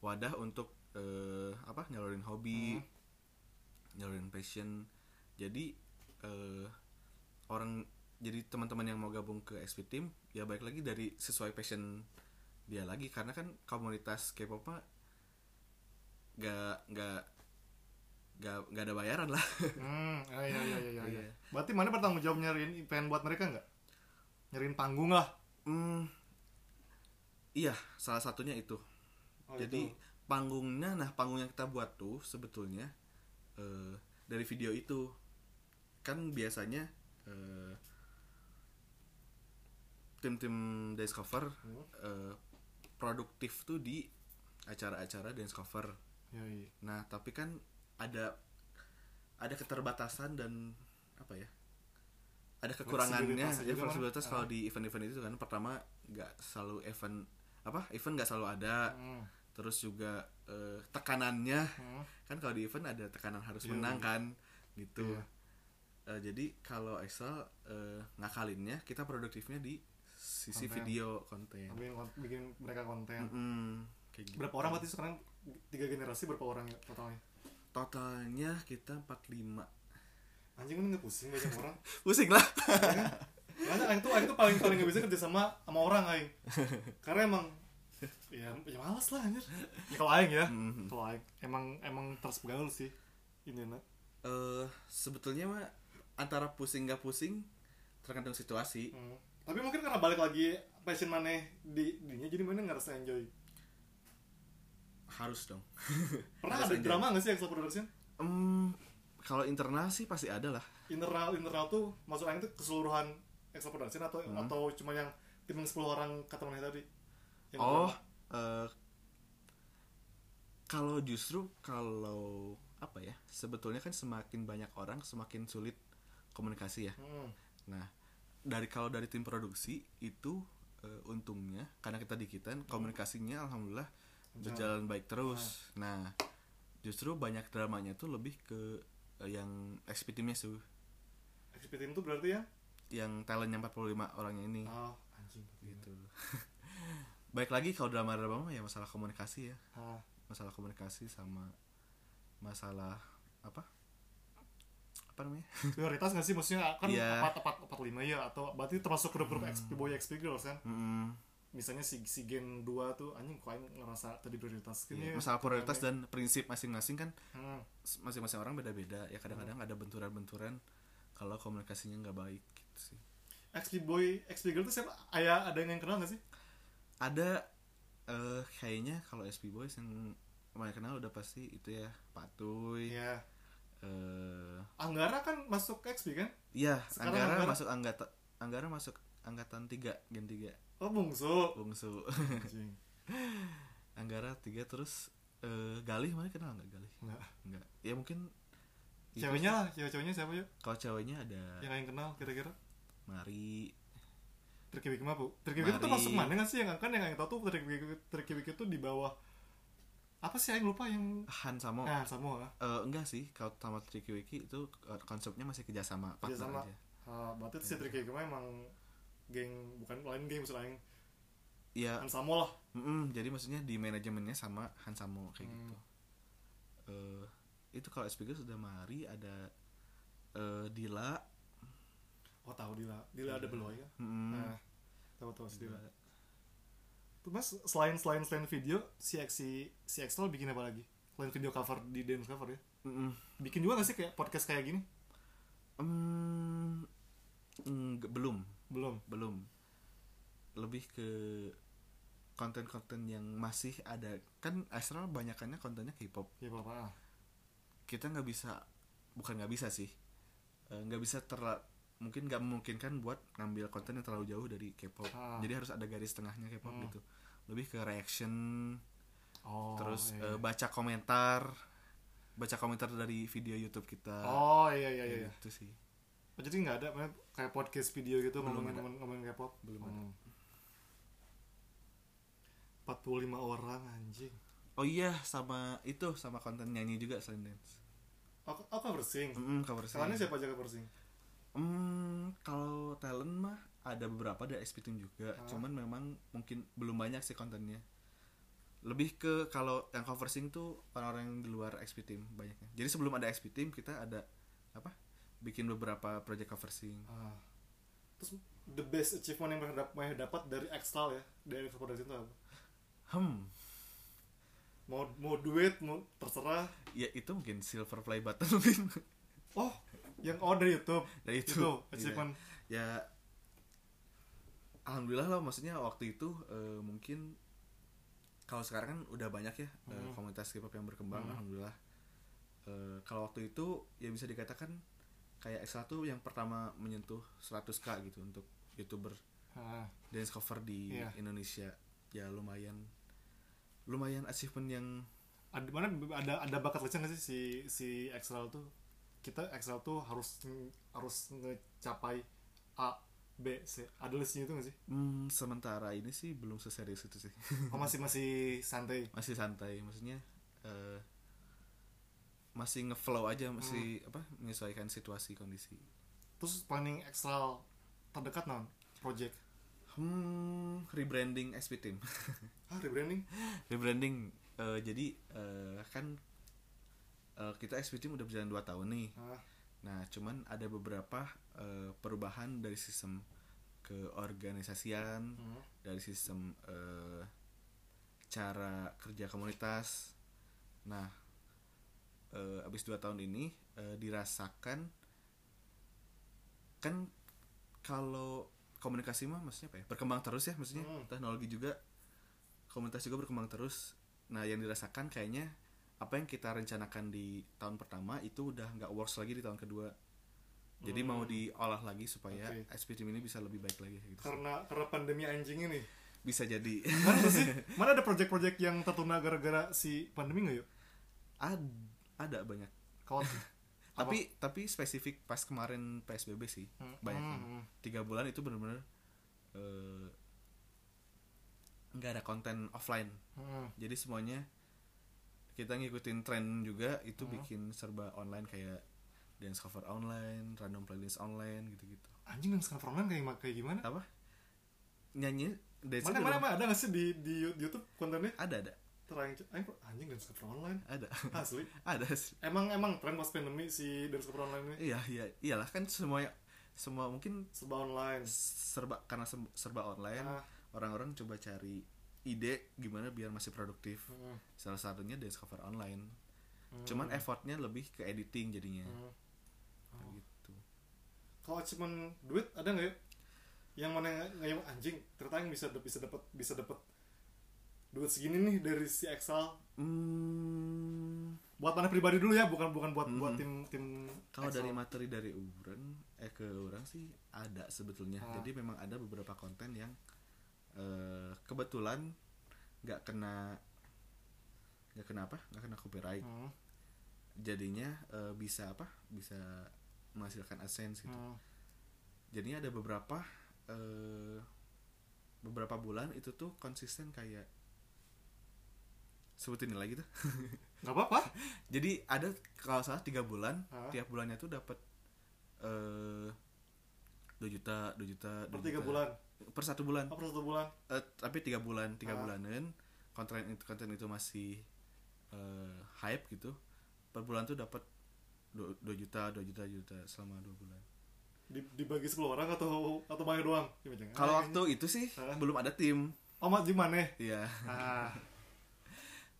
wadah untuk eh, apa nyalurin hobi
Hmm.
nyalurin passion. Jadi eh, orang jadi teman-teman yang mau gabung ke SP team ya baik lagi dari sesuai passion dia lagi. Karena kan komunitas K-pop mah gak gak gak gak ada bayaran lah.
Hmm iya iya iya iya
Iya.
berarti mana bertanggung jawab nyariin event buat mereka nggak? Nyariin panggung lah.
Hmm, iya, salah satunya itu.
Oh,
Jadi
itu.
panggungnya, nah panggung yang kita buat tuh sebetulnya eh, dari video itu kan biasanya eh, tim-tim dance cover
Hmm.
eh, produktif tuh di acara-acara dance cover.
Iya.
Nah tapi kan ada ada keterbatasan dan apa ya? Ada kekurangannya, ya fleksibilitas kalau
Ah.
di event-event itu kan pertama nggak selalu event apa event nggak selalu ada,
Hmm,
terus juga eh, tekanannya
hmm.
kan kalau di event ada tekanan harus
Iya,
menang
iya.
kan gitu.
Iya.
Eh, jadi kalau Excel eh, ngakalinnya kita produktifnya di sisi
Konten.
video konten.
bikin, bikin mereka konten
Mm-mm, kayak gitu.
berapa orang berarti sekarang tiga generasi berapa orang ya totalnya
Totalnya kita 45
anjing ini nggak pusing banyak orang
Pusing lah.
Karena Aing tuh Aing tuh paling paling gak bisa kerja sama sama orang Aing. Karena emang ya, ya malas lah anjir. Ya, kalau Aing ya,
Mhm.
kalau Aing emang emang terus begaul sih. Ini nak.
eh sebetulnya mah antara pusing gak pusing tergantung situasi
Hmm. Tapi mungkin karena balik lagi passion mana di dinya jadi mana ngerasa enjoy.
harus dong
Pernah
Harus
ada
enjoy.
drama gak sih Excel Production?
Em, kalau internal sih pasti ada lah
Internal internal tuh maksud Aing tuh keseluruhan Excel Production atau
Hmm.
atau cuma yang tim yang 10 orang kata mana tadi? Yang
oh eh, kalau justru kalau apa ya sebetulnya kan semakin banyak orang semakin sulit komunikasi ya.
Hmm.
nah dari kalau dari tim produksi itu eh, untungnya karena kita dikitan komunikasinya alhamdulillah berjalan baik terus. Nah. Justru banyak dramanya tuh lebih ke eh, yang XP timnya tuh
XP team itu berarti ya
yang talentnya 45 orangnya ini.
Oh anjing.
Gitu. Baik lagi kalau drama-drama mah ya masalah komunikasi ya.
Ah
masalah komunikasi sama masalah apa? Apa namanya?
Prioritas nggak sih? Maksudnya kan
Iya.
empat empat empat lima ya atau berarti termasuk grup-grup XP boy XP girls kan?
Mm-mm.
misalnya si si gen 2 tuh anjing aing ngerasa tadi prioritas
Iya,
Gini,
masalah prioritas dan prinsip masing-masing kan
Hmm.
masing-masing orang beda-beda. Ya kadang-kadang ada benturan-benturan kalau komunikasinya nggak baik gitu sih.
XP boy XP girl tuh siapa? Ayah ada yang kenal nggak sih?
Ada eh kayaknya kalau SP Boys yang banyak kenal udah pasti itu ya Patuy
Iya.
Eh
Anggara kan masuk ke XP kan?
Iya Anggara
Anggara-
masuk anggota Anggara masuk angkatan 3 gen 3
oh bungsu.
Bungsu. Anggara 3 terus eh Galih mana kenal nggak Galih?
Nggak.
Nggak. Ya mungkin itu
ceweknya lah cewek-ceweknya siapa ya
kalau ceweknya ada
yang aing kenal kira-kira?
Mari.
Tricky Wiki mah bu. Tricky Wiki tuh masuk mana nggak sih? Yang kan yang tahu tuh Tricky Wiki Tricky Wiki tuh di bawah apa sih? Aing lupa yang
Han Samo.
Nah sama
Eh, enggak sih. Kalau sama Tricky Wiki itu eh, konsepnya masih kerjasama
Kerjasama.
aja.
Ah berarti si Tricky Wiki mah emang geng bukan lain geng maksud aing
ya
kan sama lah.
Mm-mm, jadi maksudnya di manajemennya sama Han Samo kayak
Hmm.
gitu. Eh, itu kalau SPG sudah Mari ada eh, Dila.
Oh tahu Dila. Dila ada beloy ya?
Mm,
nah tahu tahu si Dila. Tuh, mas selain selain selain video si si si Excel bikin apa lagi? Selain video cover di dance cover ya?
Mm-mm.
bikin juga gak sih kayak podcast kayak gini?
Mm, enggak, belum.
Belum?
Belum. Lebih ke konten-konten yang masih ada. Kan Astral banyakannya kontennya K-pop.
Ya apa
kita nggak bisa bukan nggak bisa sih Eh, nggak bisa terla mungkin nggak memungkinkan buat ngambil konten yang terlalu jauh dari K-pop
Ah.
jadi harus ada garis tengahnya K-pop
Hmm.
gitu lebih ke reaction
oh
terus
iya, iya.
baca komentar baca komentar dari video YouTube kita
oh iya iya iya,
gitu sih
Oh, jadi nggak ada kayak podcast video gitu
Belum
ngomongin
ada.
ngomongin, ngomongin K-pop
Belum
Hmm. 45 orang anjing
oh iya sama itu sama konten nyanyi juga selain dance
oh, oh cover sing
mm cover sing.
Siapa aja cover sing
Hmm, kalau talent mah ada beberapa dari SP Team juga,
Ah.
cuman memang mungkin belum banyak sih kontennya. Lebih ke kalau yang cover sing tuh orang-orang yang di luar XP Team banyaknya. Jadi sebelum ada XP Team kita ada apa? Bikin beberapa project cover sing.
ah. terus the best achievement yang mereka dapat dari Excel ya dari Excel Production itu apa
Hmm,
mau mau duit mau terserah
ya itu mungkin silver play button mungkin.
oh yang oh dari YouTube
Dari
itu
YouTube,
achievement
ya alhamdulillah lah maksudnya waktu itu eh, mungkin kalau sekarang kan udah banyak ya eh,
Hmm.
komunitas K-pop yang berkembang
Hmm.
alhamdulillah Eh, kalau waktu itu ya bisa dikatakan kayak Excel tuh yang pertama menyentuh 100k gitu untuk youtuber
ah.
dance cover di
Iya.
Indonesia ya lumayan lumayan achievement yang
ada mana ada ada bakat leceh nggak sih si si Excel tuh? Kita Excel tuh harus harus ngecapai A B C. Ada listnya itu nggak sih?
Hmm, sementara ini sih belum seserius itu sih.
Oh masih masih santai?
Masih santai maksudnya eh, masih ngeflow aja masih
Hmm.
apa menyesuaikan situasi kondisi.
Terus planning Excel terdekat non project
hmm rebranding SP team
ah rebranding
rebranding eh, jadi eh, kan eh, kita SP team udah berjalan 2 tahun nih
ah
nah cuman ada beberapa eh, perubahan dari sistem keorganisasian
hmm.
dari sistem eh, cara kerja komunitas. Nah, eh, abis dua tahun ini eh, dirasakan kan kalau komunikasi mah maksudnya apa ya berkembang terus ya maksudnya
Hmm.
teknologi juga komunitas juga berkembang terus. Nah, yang dirasakan kayaknya apa yang kita rencanakan di tahun pertama itu udah nggak works lagi di tahun kedua. Jadi
Hmm.
mau diolah lagi supaya
Oke.
SP Team ini bisa lebih baik lagi gitu.
karena karena pandemi anjing ini
bisa jadi
mana sih mana ada project-project yang tertunda gara-gara si pandemi nggak yuk
Ad, ada banyak
kawan
tapi tapi spesifik pas kemarin psbb sih
Hmm,
banyak
hmm,
yang
hmm.
tiga bulan itu bener-bener eh, nggak ada konten offline.
Hmm.
jadi semuanya kita ngikutin tren juga itu
Hmm.
bikin serba online kayak dance cover online random playlist online gitu-gitu.
Anjing dan sekarang online kayak kayak gimana?
Apa? Nyanyi dance
mana mana mana? Ada nggak sih di di YouTube kontennya?
Ada ada
terakhir anjing anjing dan sekarang online?
Ada.
Asli.
Ada sih.
emang emang tren pas pandemi si dance cover online ini?
Iya iya iyalah kan semuanya semua mungkin
serba online.
serba karena serba online
Ah,
orang-orang coba cari ide gimana biar masih produktif.
Hmm,
salah satunya dance cover online.
Hmm,
cuman effortnya lebih ke editing jadinya.
Hmm.
Kayak gitu.
Kalau achievement duit ada nggak ya? Yang mana yang yang anjing ternyata yang bisa bisa dapat bisa dapat duit segini nih dari si Excel.
Hmm,
buat mana pribadi dulu ya bukan bukan buat buat
Mhm.
tim tim
kalau dari materi dari uran eh ke orang sih ada sebetulnya.
Ah.
jadi memang ada beberapa konten yang eh, kebetulan nggak kena nggak kena apa? Nggak kena copyright.
Hmm,
jadinya eh, bisa apa? Bisa menghasilkan adsense gitu.
Hmm.
jadinya ada beberapa eh, beberapa bulan itu tuh konsisten kayak sebutin nilai gitu.
Nggak apa-apa.
Jadi ada kalau salah tiga bulan
Ah.
tiap bulannya tuh dapat eh dua juta dua juta
per
2
tiga bulan?
Per satu bulan.
Apa satu bulan?
Eh, tapi tiga bulan tiga bulanan konten itu konten itu masih eh, hype gitu. Per bulan tuh dapat dua juta dua juta juta selama dua bulan.
Di- dibagi 10 orang atau atau banyak doang?
Kalau waktu itu sih
Ah.
belum ada tim.
Oh mat gimana
Iya.
Ah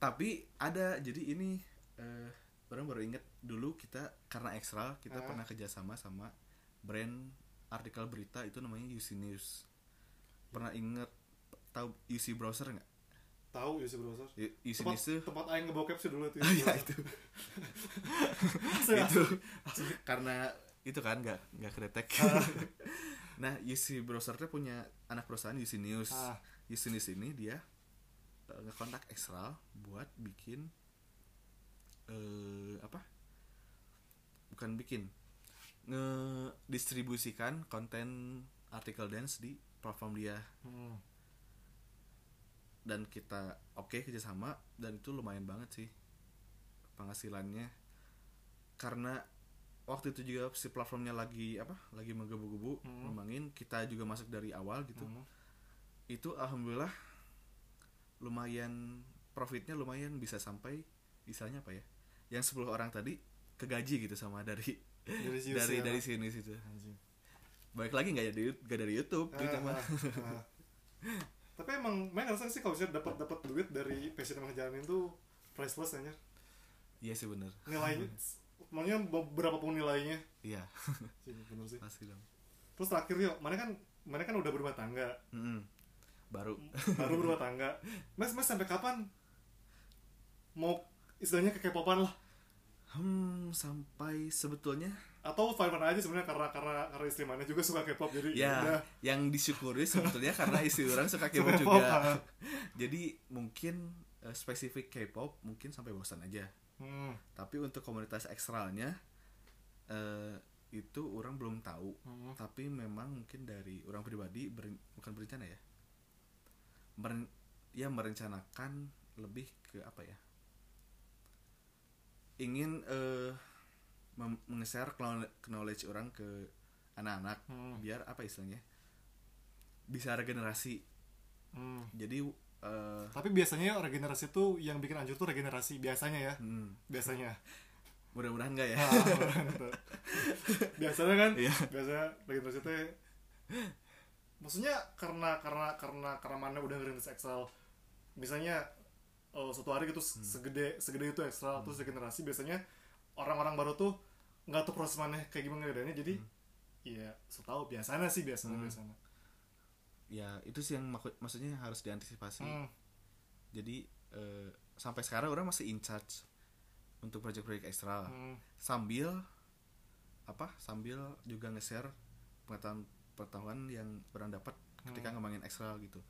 tapi ada jadi ini eh orang baru inget dulu kita karena ekstra kita
Ah.
pernah kerjasama sama brand artikel berita itu namanya UC News. Pernah inget tahu UC browser nggak?
Tahu si browser.
U- UC
tempat
News tuh.
tempat aing ngebokep sih dulu tuh
ya itu. Itu. karena itu kan nggak nggak kedetek. Nah UC browser tuh punya anak perusahaan UC News.
Ah.
UC News ini dia ngekontak Extra buat bikin eh apa bukan bikin ngedistribusikan konten artikel dance di platform dia
Hmm.
dan kita oke kerjasama dan itu lumayan banget sih penghasilannya karena waktu itu juga si platformnya lagi apa lagi menggebu-gebu
Hmm.
ngembangin kita juga masuk dari awal gitu
Hmm.
itu alhamdulillah lumayan profitnya lumayan bisa sampai misalnya apa ya? Yang 10 orang tadi kegaji gitu sama dari
dari si
dari dari sini situ.
Anjing.
baik lagi nggak jadi nggak dari YouTube
Ah,
mah
ah, tapi emang main ngerasa sih kalau misalnya dapat dapat duit dari passion yang ngejalanin tuh priceless aja
iya sih bener.
Nilainya makanya beberapa pun nilainya.
Iya.
Bener sih.
Pasti dong.
Terus terakhir yuk. Mana kan mana kan udah berumah tangga.
Mm-mm. Baru.
Baru berumah tangga. Mas mas sampai kapan? Mau istilahnya kekepopan lah.
Hmm sampai sebetulnya.
Atau fine fine aja sebenarnya karena karena karena istri mana juga suka K-pop jadi
ya
udah.
yang disyukuri sebetulnya karena istri orang suka K-pop. juga. Jadi mungkin eh, spesifik K-pop mungkin sampai bosan aja.
Hmm.
tapi untuk komunitas ekstralnya eh, itu orang belum tahu.
Hmm.
tapi memang mungkin dari orang pribadi beren- bukan berencana ya Meren, ya merencanakan lebih ke apa ya ingin eh mem- menge-share knowl- knowledge orang ke anak-anak
Hmm.
biar apa istilahnya bisa regenerasi
Hmm.
jadi eh,
tapi biasanya regenerasi tuh yang bikin anjur tuh regenerasi biasanya ya
hmm,
biasanya
mudah-mudahan enggak ya
Ah, gitu. biasanya kan
Iya.
biasanya regenerasi teh maksudnya karena karena karena karena mana udah ngerintis Excel misalnya eh, satu hari gitu
Hmm.
segede segede itu Excel terus regenerasi biasanya orang-orang baru tuh nggak tahu proses mana kayak gimana ngedainnya jadi ya setahu biasanya sih biasanya
Hmm.
biasanya
ya itu sih yang maku- maksudnya harus diantisipasi
Hmm.
jadi eh, sampai sekarang orang masih in charge untuk project-project ekstra
Hmm.
sambil apa sambil juga nge-share pengetahuan pengetahuan yang orang dapat ketika
Hmm.
ngembangin ekstra gitu.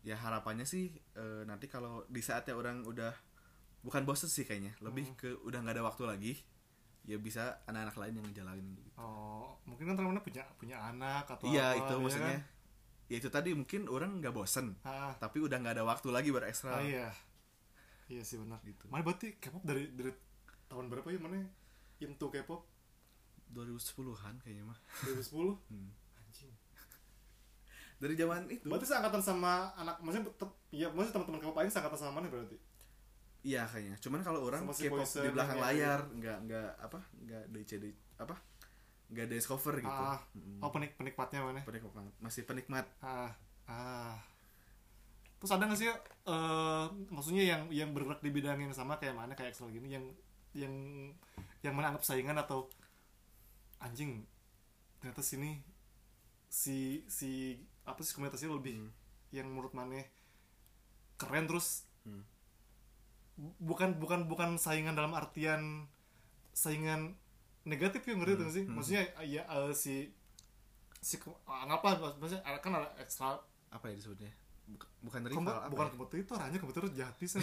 Ya harapannya sih eh, nanti kalau di saatnya orang udah bukan bosen sih kayaknya lebih
Hmm.
ke udah nggak ada waktu lagi ya bisa anak-anak lain yang ngejalanin gitu.
oh mungkin kan teman punya punya anak atau
iya
apa,
itu
ya
maksudnya.
kan?
ya itu tadi mungkin orang nggak bosen
ah,
tapi udah nggak ada waktu lagi berekstra
ah, iya. Iya sih benar.
Gitu.
Mana berarti K-pop dari dari tahun berapa ya mana into K-pop
2010-an kayaknya mah.
2010
Hmm.
anjing.
Dari zaman itu.
Berarti seangkatan sama anak maksudnya tetep ya maksudnya teman-teman K-pop lain seangkatan sama mana berarti?
Iya kayaknya. Cuman kalau orang
Sama si
K-pop di belakang
yang
layar nggak nggak apa nggak DC apa? Nggak dance cover gitu.
Ah.
Mm-mm.
oh penik penikmatnya mana?
Penikmat masih penikmat.
Ah ah. Terus ada nggak sih eh maksudnya yang yang bergerak di bidang yang sama kayak mana kayak Excel gini yang yang yang mana anggap saingan atau anjing ternyata sini si si apa sih komunitasnya lebih
Hmm.
yang menurut mana keren terus
Hmm.
bu- bukan bukan bukan saingan dalam artian saingan negatif ya ngerti
Hmm,
sih
hmm.
maksudnya ya eh, si si ke- anggaplah maksudnya kan ada ekstra
apa ya disebutnya Buk- bukan rival apa
bukan
ya?
kompetitor hanya kompetitor jati sih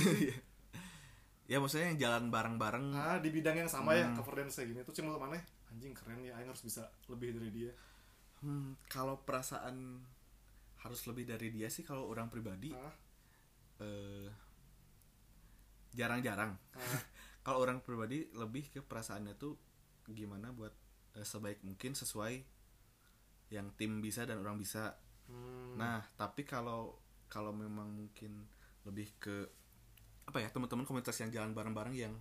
ya maksudnya yang jalan bareng-bareng
ah di bidang yang sama ya
Hmm.
cover dance kayak gini tuh cuma mana anjing keren ya Aing harus bisa lebih dari dia.
Hmm, kalau perasaan harus lebih dari dia sih kalau orang pribadi
ah,
eh, jarang-jarang.
Ah,
kalau orang pribadi lebih ke perasaannya tuh gimana buat eh, sebaik mungkin sesuai yang tim bisa dan orang bisa.
Hmm,
nah tapi kalau kalau memang mungkin lebih ke apa ya teman-teman komunitas yang jalan bareng-bareng yang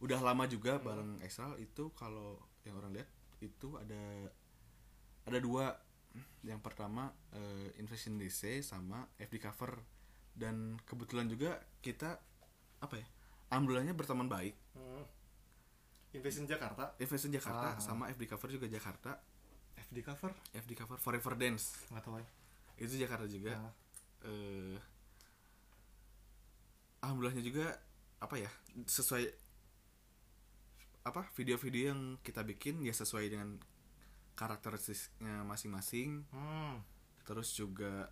udah lama juga
Hmm.
bareng Excel itu kalau yang orang lihat itu ada ada dua. Yang pertama eh, Invasion DC sama FD Cover. Dan kebetulan juga kita apa ya alhamdulillahnya berteman baik.
Hmm. Invasion Jakarta?
Invasion Jakarta
Ah.
sama FD Cover juga Jakarta.
FD cover?
FD Cover Forever Dance.
Nggak tahu ya
itu Jakarta juga.
Ah,
eh alhamdulillahnya juga apa ya sesuai apa video-video yang kita bikin ya sesuai dengan karakteristiknya masing-masing
hmm.
terus juga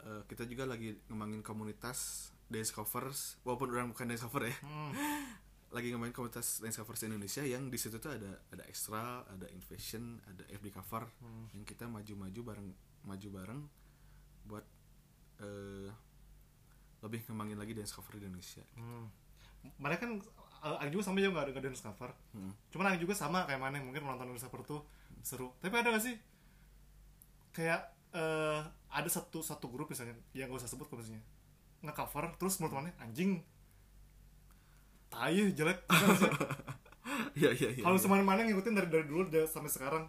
eh, kita juga lagi ngembangin komunitas dance covers walaupun orang bukan dance cover ya
Hmm.
lagi ngembangin komunitas dance covers Indonesia yang di situ tuh ada ada extra ada invasion ada FB cover
Hmm.
yang kita maju-maju bareng maju bareng buat eh lebih ngembangin lagi dance cover di Indonesia
Hmm. Mereka kan uh, Aing juga sama juga nggak ada dance cover.
Hmm.
Cuman Aing juga sama kayak mana mungkin nonton dance cover tuh seru. Tapi ada gak sih kayak eh ada satu satu grup misalnya yang gak usah sebut kalau misalnya nge-cover terus menurut mana anjing tai jelek nggak sih?
Iya iya iya.
kalau
iya.
sama mana ngikutin dari dari dulu sampai sekarang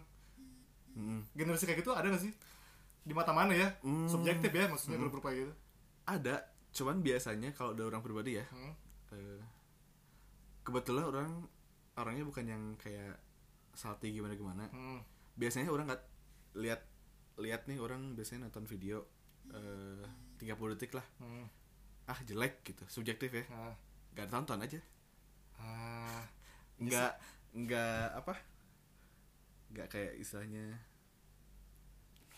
Mm.
generasi kayak gitu ada gak sih di mata mana ya
Hmm.
subjektif ya maksudnya grup-grup kayak gitu
Ada, cuman biasanya kalau ada orang pribadi ya,
Hmm.
eh, kebetulan orang orangnya bukan yang kayak salty gimana gimana.
Hmm.
Biasanya orang nggak lihat lihat nih orang biasanya nonton video eh 30 detik lah.
Hmm.
Ah jelek gitu, subjektif ya.
Ah.
Gak tonton aja.
Ah.
Nggak nggak apa? Nggak kayak istilahnya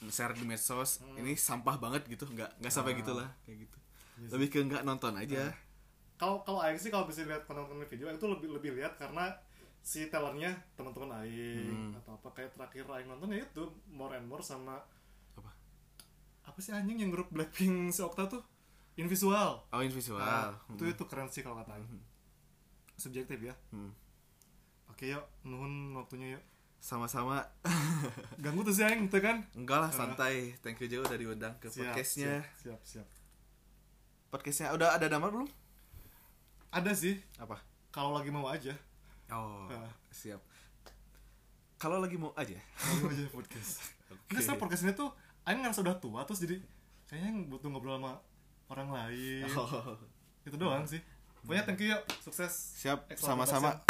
share di medsos
Hmm.
ini sampah banget gitu nggak nggak sampai
Ah.
gitulah kayak gitu
Iya
lebih ke nggak nonton aja
kalau kalau Aing sih kalau bisa lihat konten video itu lebih lebih lihat karena si talentnya teman-teman Aing
Hmm.
atau apa. Kayak terakhir Aing nonton ya itu more and more sama
apa?
Apa sih anjing yang grup Blackpink si Okta tuh? Invisual
oh in visual
Nah,
Hmm.
itu itu keren sih kalau kata Aing.
Hmm.
subjektif ya.
Hmm.
oke yuk nuhun waktunya yuk.
Sama-sama.
Ganggu tuh sih Aing tuh kan?
Enggak lah santai. Thank you jauh udah diundang ke
Siap,
podcastnya.
siap siap, siap.
podcastnya udah ada nama belum
ada sih.
Apa?
Kalau lagi mau aja.
Oh
Ah.
siap. Kalau lagi mau aja.
Kalau mau aja podcast.
Oke.
Nggak, sebenarnya podcast ini tuh Aing ngerasa udah tua terus jadi kayaknya butuh ngobrol sama orang lain.
Oh.
itu doang sih. Pokoknya thank you yuk. Sukses.
Siap. Sama-sama.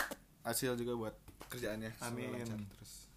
hasil juga buat kerjaannya.
Amin.
terus